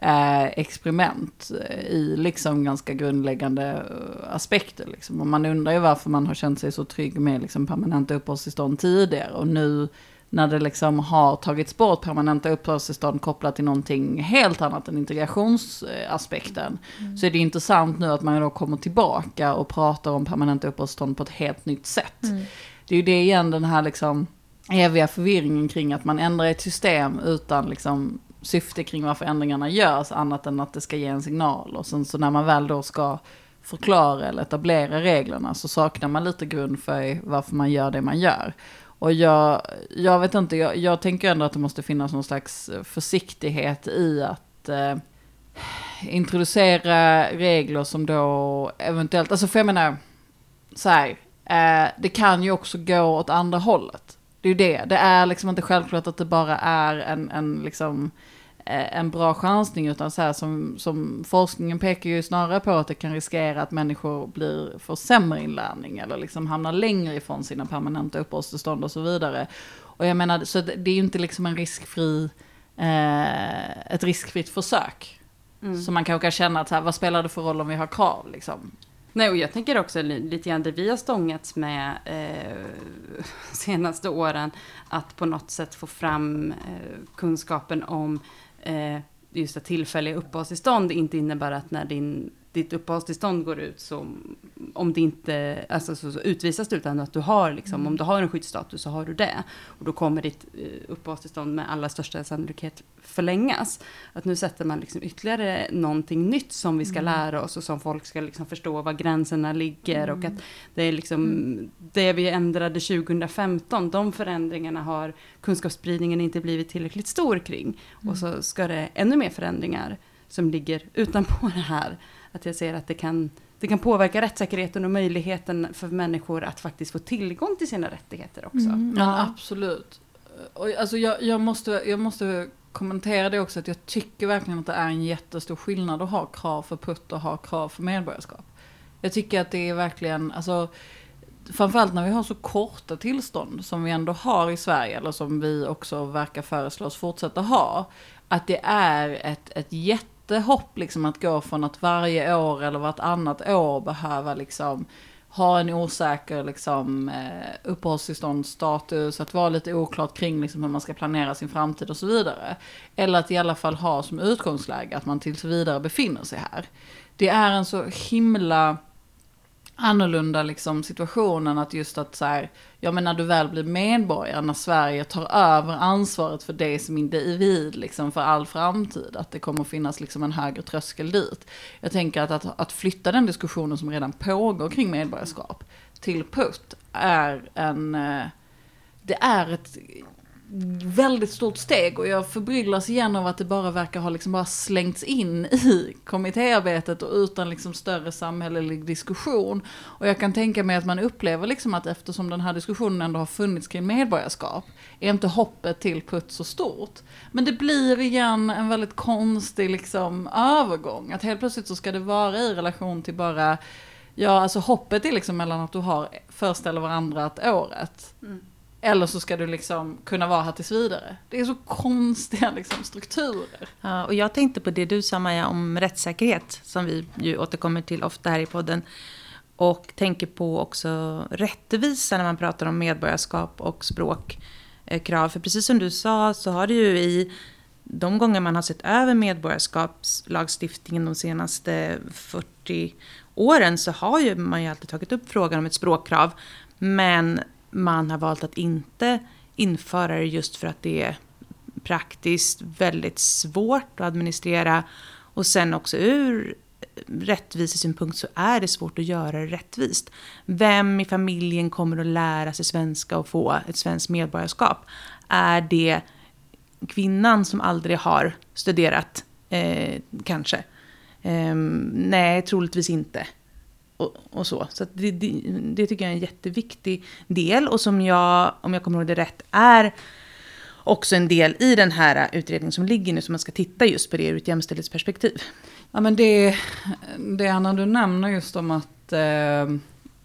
eh, experiment i liksom ganska grundläggande eh, aspekter. Liksom. Och man undrar ju varför man har känt sig så trygg med liksom permanenta uppehållstillstånd tidigare. Och nu när det liksom har tagits bort permanenta uppehållstillstånd kopplat till någonting helt annat än integrationsaspekten. Mm. Så är det intressant nu att man då kommer tillbaka och pratar om permanenta uppehållstillstånd på ett helt nytt sätt. Mm. Det är ju det igen den här liksom eviga förvirringen kring att man ändrar ett system utan liksom syfte kring varför ändringarna görs, annat än att det ska ge en signal. Och sen så när man väl då ska förklara eller etablera reglerna så saknar man lite grund för varför man gör det man gör. Och jag, jag vet inte, jag, jag tänker ändå att det måste finnas någon slags försiktighet i att eh, introducera regler som då eventuellt, alltså för jag menar, så här, eh, det kan ju också gå åt andra hållet. Det är ju det, det är liksom inte självklart att det bara är en, en liksom, Eh, en bra chansning utan så här som, som forskningen pekar ju snarare på att det kan riskera att människor blir, får sämre inlärning eller liksom hamnar längre ifrån sina permanenta uppehållstillstånd och så vidare. Och jag menar, så det är ju inte liksom en riskfri, eh, ett riskfritt försök. Mm. Så man kanske kan känna att så här, vad spelar det för roll om vi har krav liksom? Nej, och jag tänker också lite grann det vi har stångats med eh, senaste åren, att på något sätt få fram eh, kunskapen om eh, just att tillfälliga uppehållstillstånd inte innebär att när din ditt uppehållstillstånd går ut så om det inte, alltså så, så utvisas du utan att du har liksom, mm. om du har en skyddsstatus så har du det. Och då kommer ditt uh, uppehållstillstånd med allra största sannolikhet förlängas. Att nu sätter man liksom ytterligare någonting nytt som vi ska mm. lära oss och som folk ska liksom förstå var gränserna ligger mm. och att det är liksom mm. det vi ändrade 2015, de förändringarna har kunskapsspridningen inte blivit tillräckligt stor kring. Och mm. så ska det ännu mer förändringar som ligger utanpå det här att jag ser att det kan, det kan påverka rättssäkerheten och möjligheten för människor att faktiskt få tillgång till sina rättigheter också. Mm, ja, absolut. Och alltså jag, jag, måste, jag måste kommentera det också, att jag tycker verkligen att det är en jättestor skillnad att ha krav för putt och ha krav för medborgarskap. Jag tycker att det är verkligen, alltså, framförallt när vi har så korta tillstånd som vi ändå har i Sverige, eller som vi också verkar föreslå oss fortsätta ha, att det är ett, ett jätte jättehopp liksom att gå från att varje år eller vartannat år behöva liksom ha en osäker liksom, eh, uppehållstillståndsstatus, att vara lite oklart kring liksom, hur man ska planera sin framtid och så vidare. Eller att i alla fall ha som utgångsläge att man tills vidare befinner sig här. Det är en så himla annorlunda liksom situationen att just att så här, ja men när du väl blir medborgare, när Sverige tar över ansvaret för dig som individ liksom för all framtid, att det kommer finnas liksom en högre tröskel dit. Jag tänker att, att, att flytta den diskussionen som redan pågår kring medborgarskap till PUT är en, eh, det är ett väldigt stort steg och jag förbryllas igen av att det bara verkar ha liksom bara slängts in i kommittéarbetet och utan liksom större samhällelig diskussion. Och jag kan tänka mig att man upplever liksom att eftersom den här diskussionen ändå har funnits kring medborgarskap är inte hoppet till putt så stort. Men det blir igen en väldigt konstig liksom övergång. Att helt plötsligt så ska det vara i relation till bara, ja alltså hoppet är liksom mellan att du har först eller varandra året. Mm. Eller så ska du liksom kunna vara här tills vidare. Det är så konstiga liksom, strukturer. Ja, och jag tänkte på det du sa Maja om rättssäkerhet. Som vi ju återkommer till ofta här i podden. Och tänker på också rättvisa när man pratar om medborgarskap och språkkrav. Eh, För precis som du sa så har det ju i de gånger man har sett över medborgarskapslagstiftningen de senaste 40 åren så har ju man ju alltid tagit upp frågan om ett språkkrav. Men man har valt att inte införa det just för att det är praktiskt väldigt svårt att administrera. Och sen också ur rättvisesynpunkt så är det svårt att göra det rättvist. Vem i familjen kommer att lära sig svenska och få ett svenskt medborgarskap? Är det kvinnan som aldrig har studerat Eh, kanske. Eh, nej, troligtvis inte. Och, och så. Så det, det, det, tycker jag är en jätteviktig del. Och som jag, om jag kommer ihåg det rätt, är också en del i den här utredningen som ligger nu, som man ska titta just på det ur ett jämställdhetsperspektiv. Ja, men det, det Anna, du nämner just om att eh,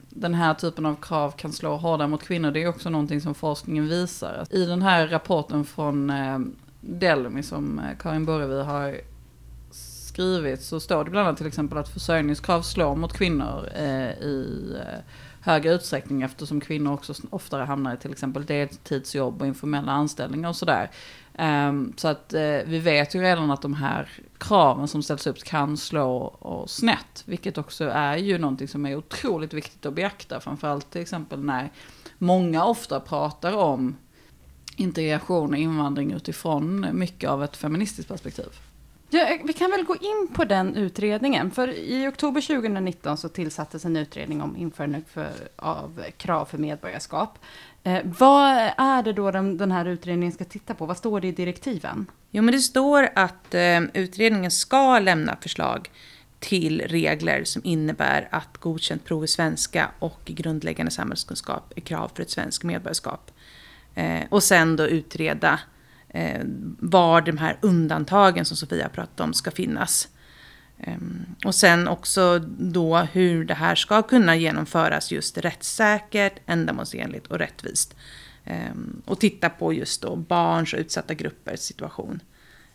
den här typen av krav kan slå hårdare mot kvinnor, det är också någonting som forskningen visar. I den här rapporten från eh, Delmi som eh, Karin Borrevi har skrivit så står det bland annat till exempel att försörjningskrav slår mot kvinnor eh, i eh, högre utsträckning eftersom kvinnor också oftare hamnar i till exempel deltidsjobb och informella anställningar och sådär. Um, så att uh, vi vet ju redan att de här kraven som ställs upp kan slå och snett. Vilket också är ju någonting som är otroligt viktigt att beakta. Framförallt till exempel när många ofta pratar om integration och invandring utifrån mycket av ett feministiskt perspektiv. Ja, eh, vi kan väl gå in på den utredningen. För i oktober 2019 så tillsattes en utredning om införande för, av krav för medborgarskap. Eh, vad är det då den, den, här utredningen ska titta på? Vad står det i direktiven? Jo, men det står att eh, utredningen ska lämna förslag till regler som innebär att godkänt prov i svenska och grundläggande samhällskunskap är krav för ett svenskt medborgarskap. Eh, och sen då utreda eh, Eh, var de här undantagen som Sofia pratade om ska finnas. Ehm, och sen också då hur det här ska kunna genomföras just rättssäkert, ändamålsenligt och rättvist. Ehm, och titta på just då barns och utsatta gruppers situation.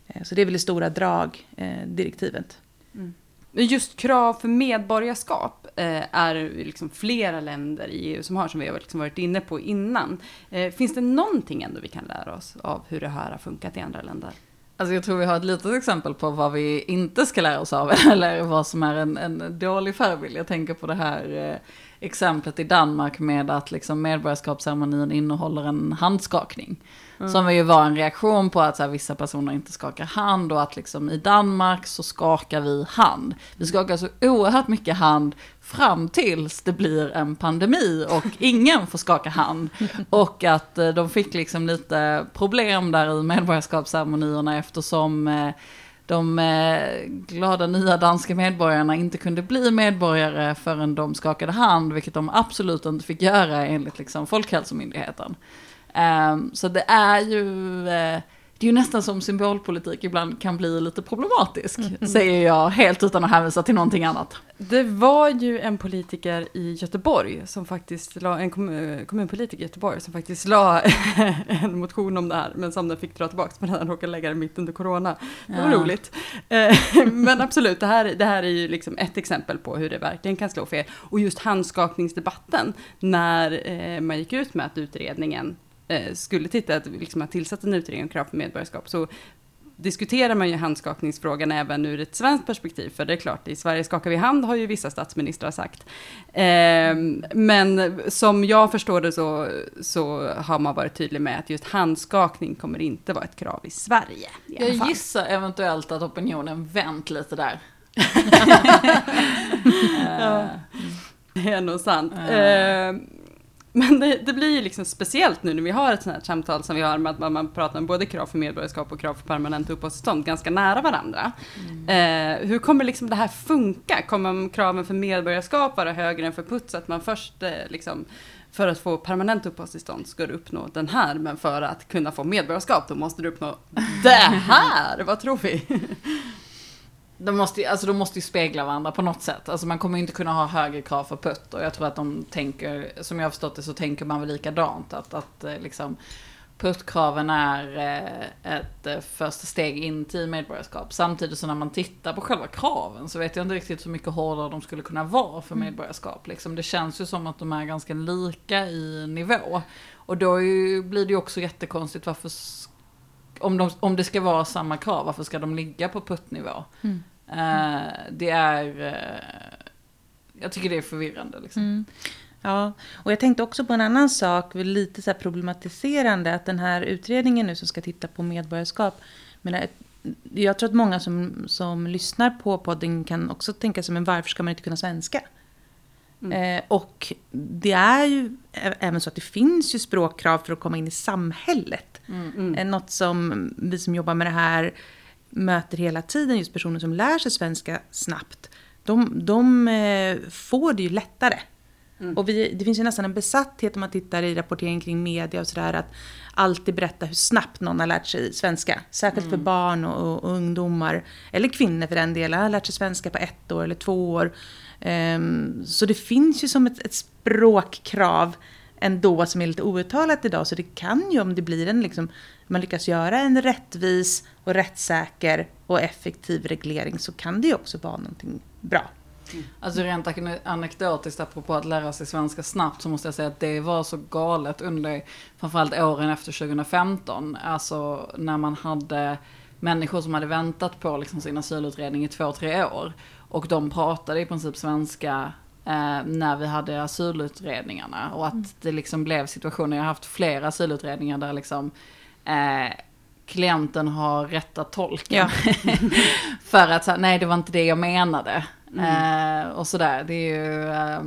Eh, så det är väl i stora drag eh, direktivet. Mm. Just krav för medborgarskap eh, är liksom flera länder i EU som har, som vi har liksom varit inne på innan. Eh, finns det någonting ändå vi kan lära oss av hur det här har funkat i andra länder? Alltså jag tror vi har ett litet exempel på vad vi inte ska lära oss av, eller vad som är en, en dålig förebild. Jag tänker på det här eh, exemplet i Danmark med att liksom medborgarskapsceremonin innehåller en handskakning. Mm. Som ju var en reaktion på att här, vissa personer inte skakar hand och att liksom i Danmark så skakar vi hand. Vi skakar så oerhört mycket hand fram tills det blir en pandemi och ingen får skaka hand. Och att eh, de fick liksom lite problem där i medborgarskapsceremonierna eftersom eh, de eh, glada nya danska medborgarna inte kunde bli medborgare förrän de skakade hand, vilket de absolut inte fick göra enligt liksom Folkhälsomyndigheten. Ehm, så det är ju, eh, det är ju nästan som symbolpolitik ibland kan bli lite problematisk, mm. säger jag helt utan att hänvisa till någonting annat. Det var ju en politiker i Göteborg, som faktiskt la, en kommunpolitiker i Göteborg, som faktiskt la en motion om det här, men som den fick dra tillbaka, för den råkade lägga det mitt under corona. Det var ja. roligt. Eh, men absolut, det här, det här är ju liksom ett exempel på hur det verkligen kan slå fel. Och just handskakningsdebatten, när eh, man gick ut med att utredningen eh, skulle titta, att liksom har tillsatt en utredning om krav för medborgarskap, så diskuterar man ju handskakningsfrågan även ur ett svenskt perspektiv, för det är klart, i Sverige skakar vi hand, har ju vissa statsministrar sagt. Eh, men som jag förstår det så, så har man varit tydlig med att just handskakning kommer inte vara ett krav i Sverige. I jag gissar eventuellt att opinionen vänt lite där. ja, det är nog sant. Eh, men det, det, blir ju liksom speciellt nu när vi har ett sånt här samtal som vi har med att man, man pratar om både krav för medborgarskap och krav för permanent uppehållstillstånd ganska nära varandra. Mm. Eh, hur kommer liksom det här funka? Kommer kraven för medborgarskap vara högre än för puts? Att man först eh, liksom för att få permanent uppehållstillstånd ska du uppnå den här, men för att kunna få medborgarskap då måste du uppnå det här. Vad tror vi? De måste, alltså de måste ju spegla varandra på något sätt. Alltså man kommer inte kunna ha högre krav för putt. Och jag tror att de tänker, som jag har förstått det så tänker man väl likadant. Att, att eh, liksom puttkraven är eh, ett eh, första steg in till medborgarskap. Samtidigt som när man tittar på själva kraven så vet jag inte riktigt hur mycket hårdare de skulle kunna vara för mm. medborgarskap. Liksom det känns ju som att de är ganska lika i nivå. Och då blir det ju också jättekonstigt varför om, de, om det ska vara samma krav, varför ska de ligga på puttnivå? Mm. Uh, det är... Uh, jag tycker det är förvirrande. Liksom. Mm. Ja, och jag tänkte också på en annan sak, lite så problematiserande, att den här utredningen nu som ska titta på medborgarskap, men jag tror att många som, som lyssnar på podden kan också tänka sig, men varför ska man inte kunna svenska? Mm. Eh, och det är ju även så att det finns ju språkkrav för att komma in i samhället. Mm. Mm. Eh, något som vi som jobbar med det här möter hela tiden just personer som lär sig svenska snabbt, de, de eh, får det ju lättare. Mm. Och vi, det finns ju nästan en besatthet om man tittar i rapportering kring media och sådär att alltid berätta hur snabbt någon har lärt sig svenska. Särskilt mm. för barn och, och, ungdomar, eller kvinnor för den delen, har lärt sig svenska på ett år eller två år. Ehm, så det finns ju som ett, ett språkkrav ändå som är lite outtalat idag. Så det kan ju om det blir en, liksom, man lyckas göra en rättvis och rättssäker och effektiv reglering så kan det ju också vara någonting bra. Mm. Alltså rent anekdotiskt apropå att lära sig svenska snabbt så måste jag säga att det var så galet under framförallt åren efter 2015. Alltså när man hade människor som hade väntat på liksom sin asylutredning i två, tre år. Och de pratade i princip svenska eh, när vi hade asylutredningarna. Och att mm. det liksom blev situationer, jag har haft flera asylutredningar där liksom eh, klienten har rättat tolken. Ja. för att, nej det var inte det jag menade. Mm. Eh, och sådär, det är ju, eh,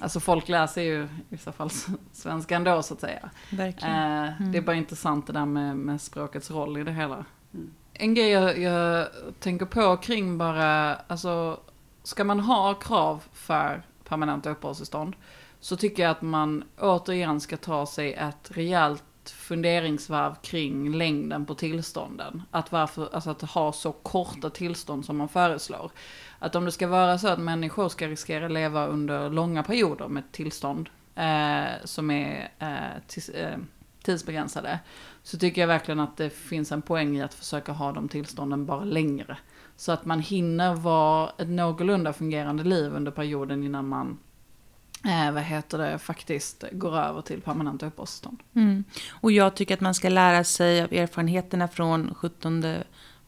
alltså folk läser ju i vissa fall svenska ändå så att säga. Verkligen. Eh, mm. Det är bara intressant det där med, med språkets roll i det hela. Mm. En grej jag, jag, tänker på kring bara, alltså ska man ha krav för permanenta uppehållstillstånd så tycker jag att man återigen ska ta sig ett rejält funderingsvarv kring längden på tillstånden. Att, varför, alltså att ha så korta tillstånd som man föreslår. Att om det ska vara så att människor ska riskera att leva under långa perioder med tillstånd eh, som är eh, tis, eh, tidsbegränsade. Så tycker jag verkligen att det finns en poäng i att försöka ha de tillstånden bara längre. Så att man hinner vara ett någorlunda fungerande liv under perioden innan man eh, vad heter det, faktiskt går över till permanenta uppehållstillstånd. Mm. Och jag tycker att man ska lära sig av erfarenheterna från 17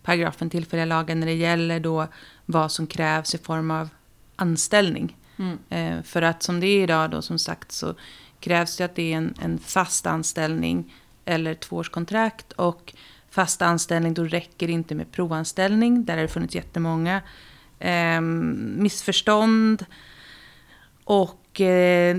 paragrafen tillfälliga lagen när det gäller då vad som krävs i form av anställning. Mm. Eh, för att som det är idag då som sagt så krävs det att det är en, en fast anställning eller tvåårskontrakt och fast anställning då räcker det inte med provanställning. Där har det funnits jättemånga eh, missförstånd. Och eh,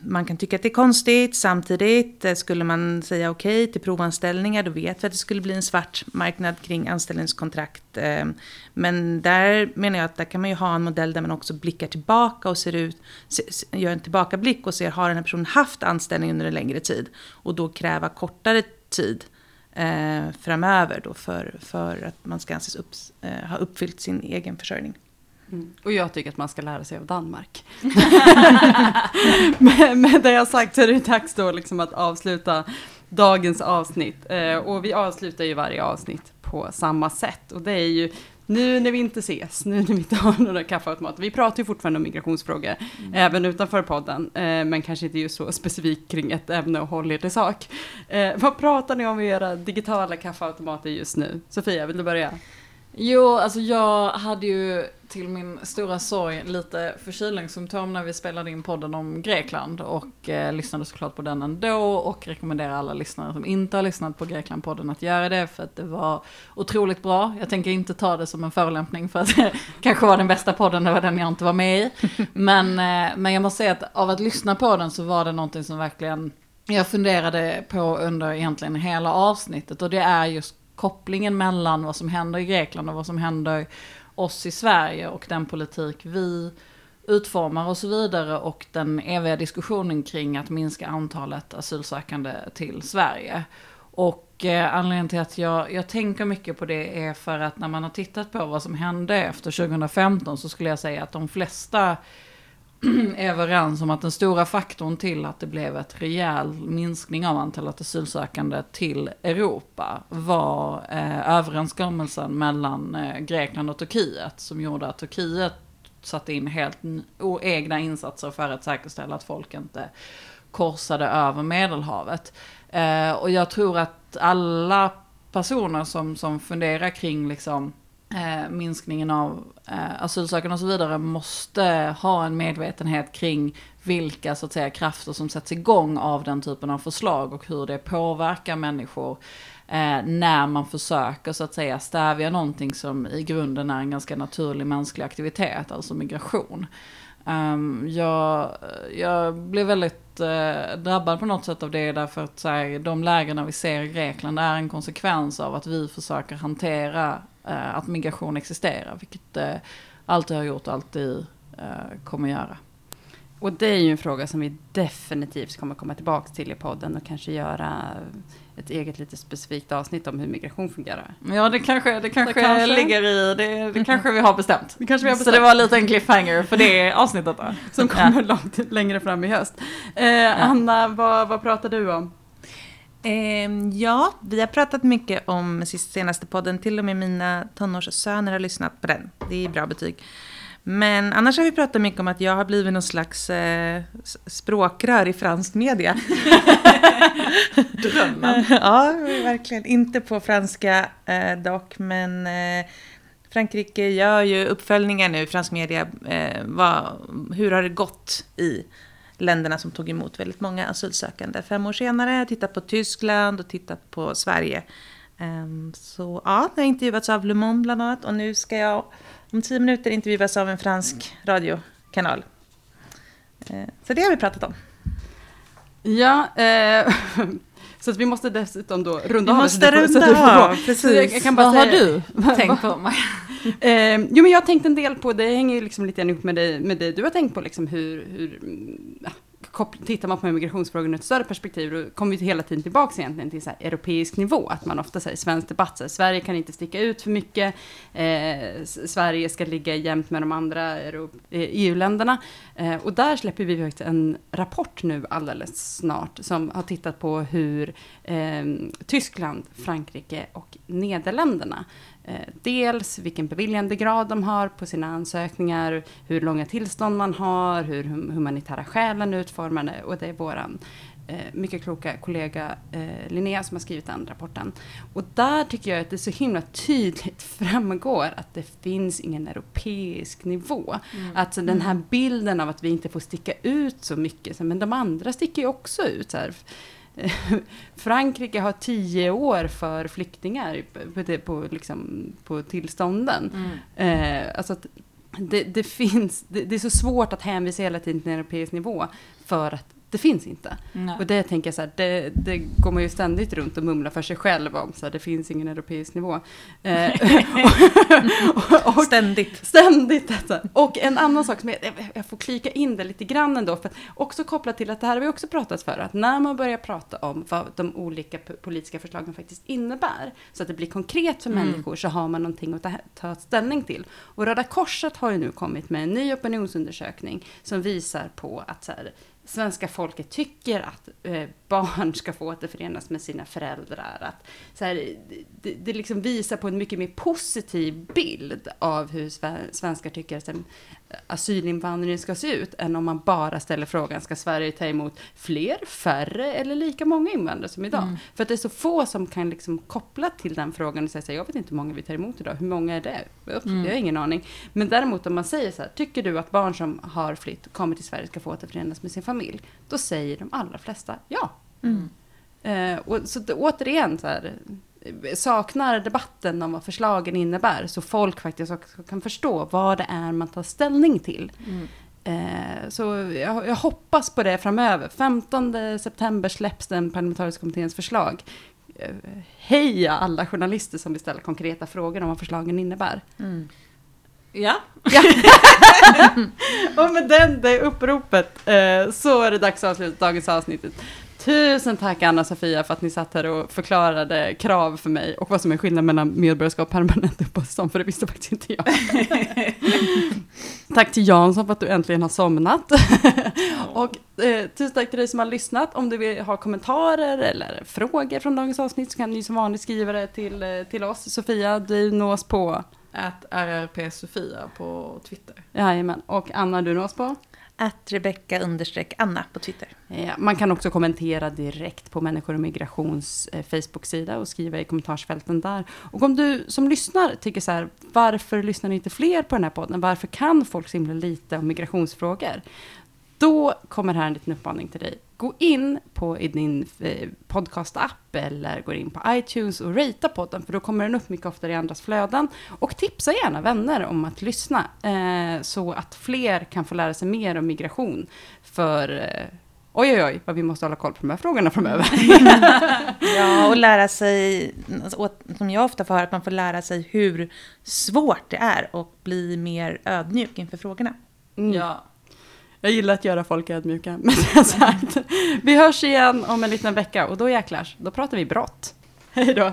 man kan tycka att det är konstigt. Samtidigt eh, skulle man säga okej okay till provanställningar, då vet vi att det skulle bli en svart marknad kring anställningskontrakt. Ehm, men där menar jag att där kan man ju ha en modell där man också blickar tillbaka och ser ut, gör en tillbakablick och ser har den här personen haft anställning under en längre tid och då kräva kortare tid eh, framöver då för, för att man ska anses upp, eh, ha uppfyllt sin egen försörjning. Mm. Och jag tycker att man ska lära sig av Danmark. men med det jag sagt så är det dags då liksom att avsluta dagens avsnitt. Eh, och vi avslutar ju varje avsnitt på samma sätt. Och det är ju nu när vi inte ses, nu när vi inte har några kaffeautomater. Vi pratar ju fortfarande om migrationsfrågor, mm. även utanför podden. Eh, men kanske inte just så specifikt kring ett ämne och håll er till sak. Eh, vad pratar ni om i era digitala kaffeautomater just nu? Sofia, vill du börja? Jo, alltså jag hade ju till min stora sorg lite förkylningssymptom när vi spelade in podden om Grekland och eh, lyssnade såklart på den ändå och rekommenderar alla lyssnare som inte har lyssnat på Greklandpodden att göra det för att det var otroligt bra. Jag tänker inte ta det som en förolämpning för att det kanske var den bästa podden, det var den jag inte var med i. Men, eh, men jag måste säga att av att lyssna på den så var det någonting som verkligen jag funderade på under egentligen hela avsnittet och det är just kopplingen mellan vad som händer i Grekland och vad som händer oss i Sverige och den politik vi utformar och så vidare och den eviga diskussionen kring att minska antalet asylsökande till Sverige. Och eh, anledningen till att jag, jag tänker mycket på det är för att när man har tittat på vad som hände efter 2015 så skulle jag säga att de flesta överens om att den stora faktorn till att det blev ett rejäl minskning av antalet asylsökande till Europa var eh, överenskommelsen mellan eh, Grekland och Turkiet som gjorde att Turkiet satte in helt egna insatser för att säkerställa att folk inte korsade över Medelhavet. Eh, och jag tror att alla personer som, som funderar kring liksom eh, minskningen av eh, asylsökande och så vidare måste ha en medvetenhet kring vilka så att säga, krafter som sätts igång av den typen av förslag och hur det påverkar människor eh, när man försöker så att säga stävja någonting som i grunden är en ganska naturlig mänsklig aktivitet, alltså migration. Um, jag, jag blev väldigt uh, drabbad på något sätt av det därför att så här, de lägena vi ser i Grekland är en konsekvens av att vi försöker hantera att migration existerar, vilket det alltid har gjort och alltid eh, kommer göra. Och det är ju en fråga som vi definitivt kommer komma tillbaka till i podden och kanske göra ett eget lite specifikt avsnitt om hur migration fungerar. Ja, det kanske, det kanske, kanske. ligger i, det, det kanske vi har bestämt. Det kanske vi har Så bestämt. det var lite en cliffhanger för det avsnittet då. Som kommer långt längre fram i höst. Eh, Anna, vad, vad pratar du om? Ehm, ja, vi har pratat mycket om senaste podden. Till och med mina tonårssöner har lyssnat på den. Det är bra betyg. Men annars har vi pratat mycket om att jag har blivit någon slags eh, språkrör i fransk media. Drömmen. ja, verkligen. Inte på franska eh, dock, men eh, Frankrike gör ju uppföljningar nu fransk media. Eh, vad, hur har det gått i länderna som tog emot väldigt många asylsökande fem år senare? Tittat på Tyskland och tittat på Sverige. Ehm, så ja, jag har intervjuats av Le Monde bland annat och nu ska jag om tio minuter intervjuas av en fransk radiokanal. Ehm, så det har vi pratat om. Ja, eh, så att vi måste dessutom då runda Vi av. måste så du får- så runda av, precis. Så jag, jag kan bara Vad har säga, du tänkt på? Maja? Eh, jo, men jag har tänkt en del på, det hänger ju liksom lite grann ihop med det, med det du har tänkt på, liksom hur, hur ja, tittar man på migrationsfrågan ur ett större perspektiv, då kommer vi hela tiden tillbaka egentligen till så här europeisk nivå, att man ofta säger i svensk debatt, så här, Sverige kan inte sticka ut för mycket, eh, Sverige ska ligga jämt med de andra eh, EU-länderna, eh, och där släpper vi faktiskt en rapport nu alldeles snart, som har tittat på hur eh, Tyskland, Frankrike och Nederländerna dels vilken beviljandegrad de har på sina ansökningar, hur långa tillstånd man har, hur hum- humanitära skälen är utformade och det är våran eh, mycket kloka kollega eh, Linnea som har skrivit den rapporten. Och där tycker jag att det så himla tydligt framgår att det finns ingen europeisk nivå. Alltså den här bilden av att vi inte får sticka ut så mycket, men de andra sticker ju också ut. Så här. Frankrike har tio år för flyktingar på, på, liksom, på tillstånden. Eh, alltså det, det, finns, det, det är så svårt att hänvisa hela tiden till en europeisk nivå för att det finns inte. Nej. Och det tänker jag så här, det, det går man ju ständigt runt och mumlar för sig själv om, så här, det finns ingen europeisk nivå. Eh, och, och, Ständigt. Ständigt detta. Och en annan sak som jag, jag får klika in det lite grann ändå, för att också kopplat till att det här har vi också pratat för, att när man börjar prata om vad de olika politiska förslagen faktiskt innebär, så att det blir konkret för människor, så har man någonting att ta, ta ställning till. Och Röda Korset har ju nu kommit med en ny opinionsundersökning som visar på att så här, svenska folket tycker att eh, barn ska få återförenas med sina föräldrar. Att, så här, det, det liksom visar på en mycket mer positiv bild av hur sve- svenskar tycker att en asylinvandring ska se ut, än om man bara ställer frågan, ska Sverige ta emot fler, färre eller lika många invandrare som idag? För att det är så få som kan liksom koppla till den frågan och säga så här, jag vet inte hur många vi tar emot idag, hur många är det? Upp, Jag har ingen aning. Men däremot om man säger så här, tycker du att barn som har flytt, kommer till Sverige, ska få återförenas med sin familj? Då säger de allra flesta ja. Eh, och så återigen, så här, eh, saknar debatten om vad förslagen innebär, så folk faktiskt också kan förstå vad det är man tar ställning till. Eh, så jag, jag hoppas på det framöver. 15 september släpps den parlamentariska kommitténs förslag. Eh, heja alla journalister som vill ställa konkreta frågor om vad förslagen innebär. Ja, Och med den, det uppropet eh, så är det dags att avsluta dagens avsnittet. Tusen tack Anna-Sofia för att ni satt här och förklarade krav för mig och vad som är skillnaden mellan medborgarskap och permanent uppehållstillstånd, för det visste faktiskt inte jag. tack till Jansson för att du äntligen har somnat. och eh, tusen tack till dig som har lyssnat. Om du vill ha kommentarer eller frågor från dagens avsnitt så kan ni som vanligt skriva det till, eh, till oss. Sofia, du nås på, att RRP Sofia på Twitter. jajamän, och Anna du nås på? Att Rebecka understreck Anna på Twitter. Eh, Man kan också kommentera direkt på Människor och Migrations eh, Facebook-sida och skriva i kommentarsfälten där. Och om du som lyssnar tycker så här, varför lyssnar ni inte fler på den här podden? Varför kan folk så himla lite om migrationsfrågor? Då kommer här en liten uppmaning till dig. Gå in på i din eh, podcast-app eller gå in på iTunes och ratea podden, för då kommer den upp mycket oftare i andras flöden. Och tipsa gärna vänner om att lyssna, eh, så att fler kan få lära sig mer om migration. För eh, oj oj oj, vad vi måste hålla koll på de här frågorna framöver. Ja, och lära sig, som jag ofta får höra, att man får lära sig hur svårt det är och bli mer ödmjuk inför frågorna. Mm. Ja. Jag gillar att göra folk ödmjuka, Men det sagt. Vi hörs igen om en liten vecka och då jäklar, då pratar vi brott. Hej då!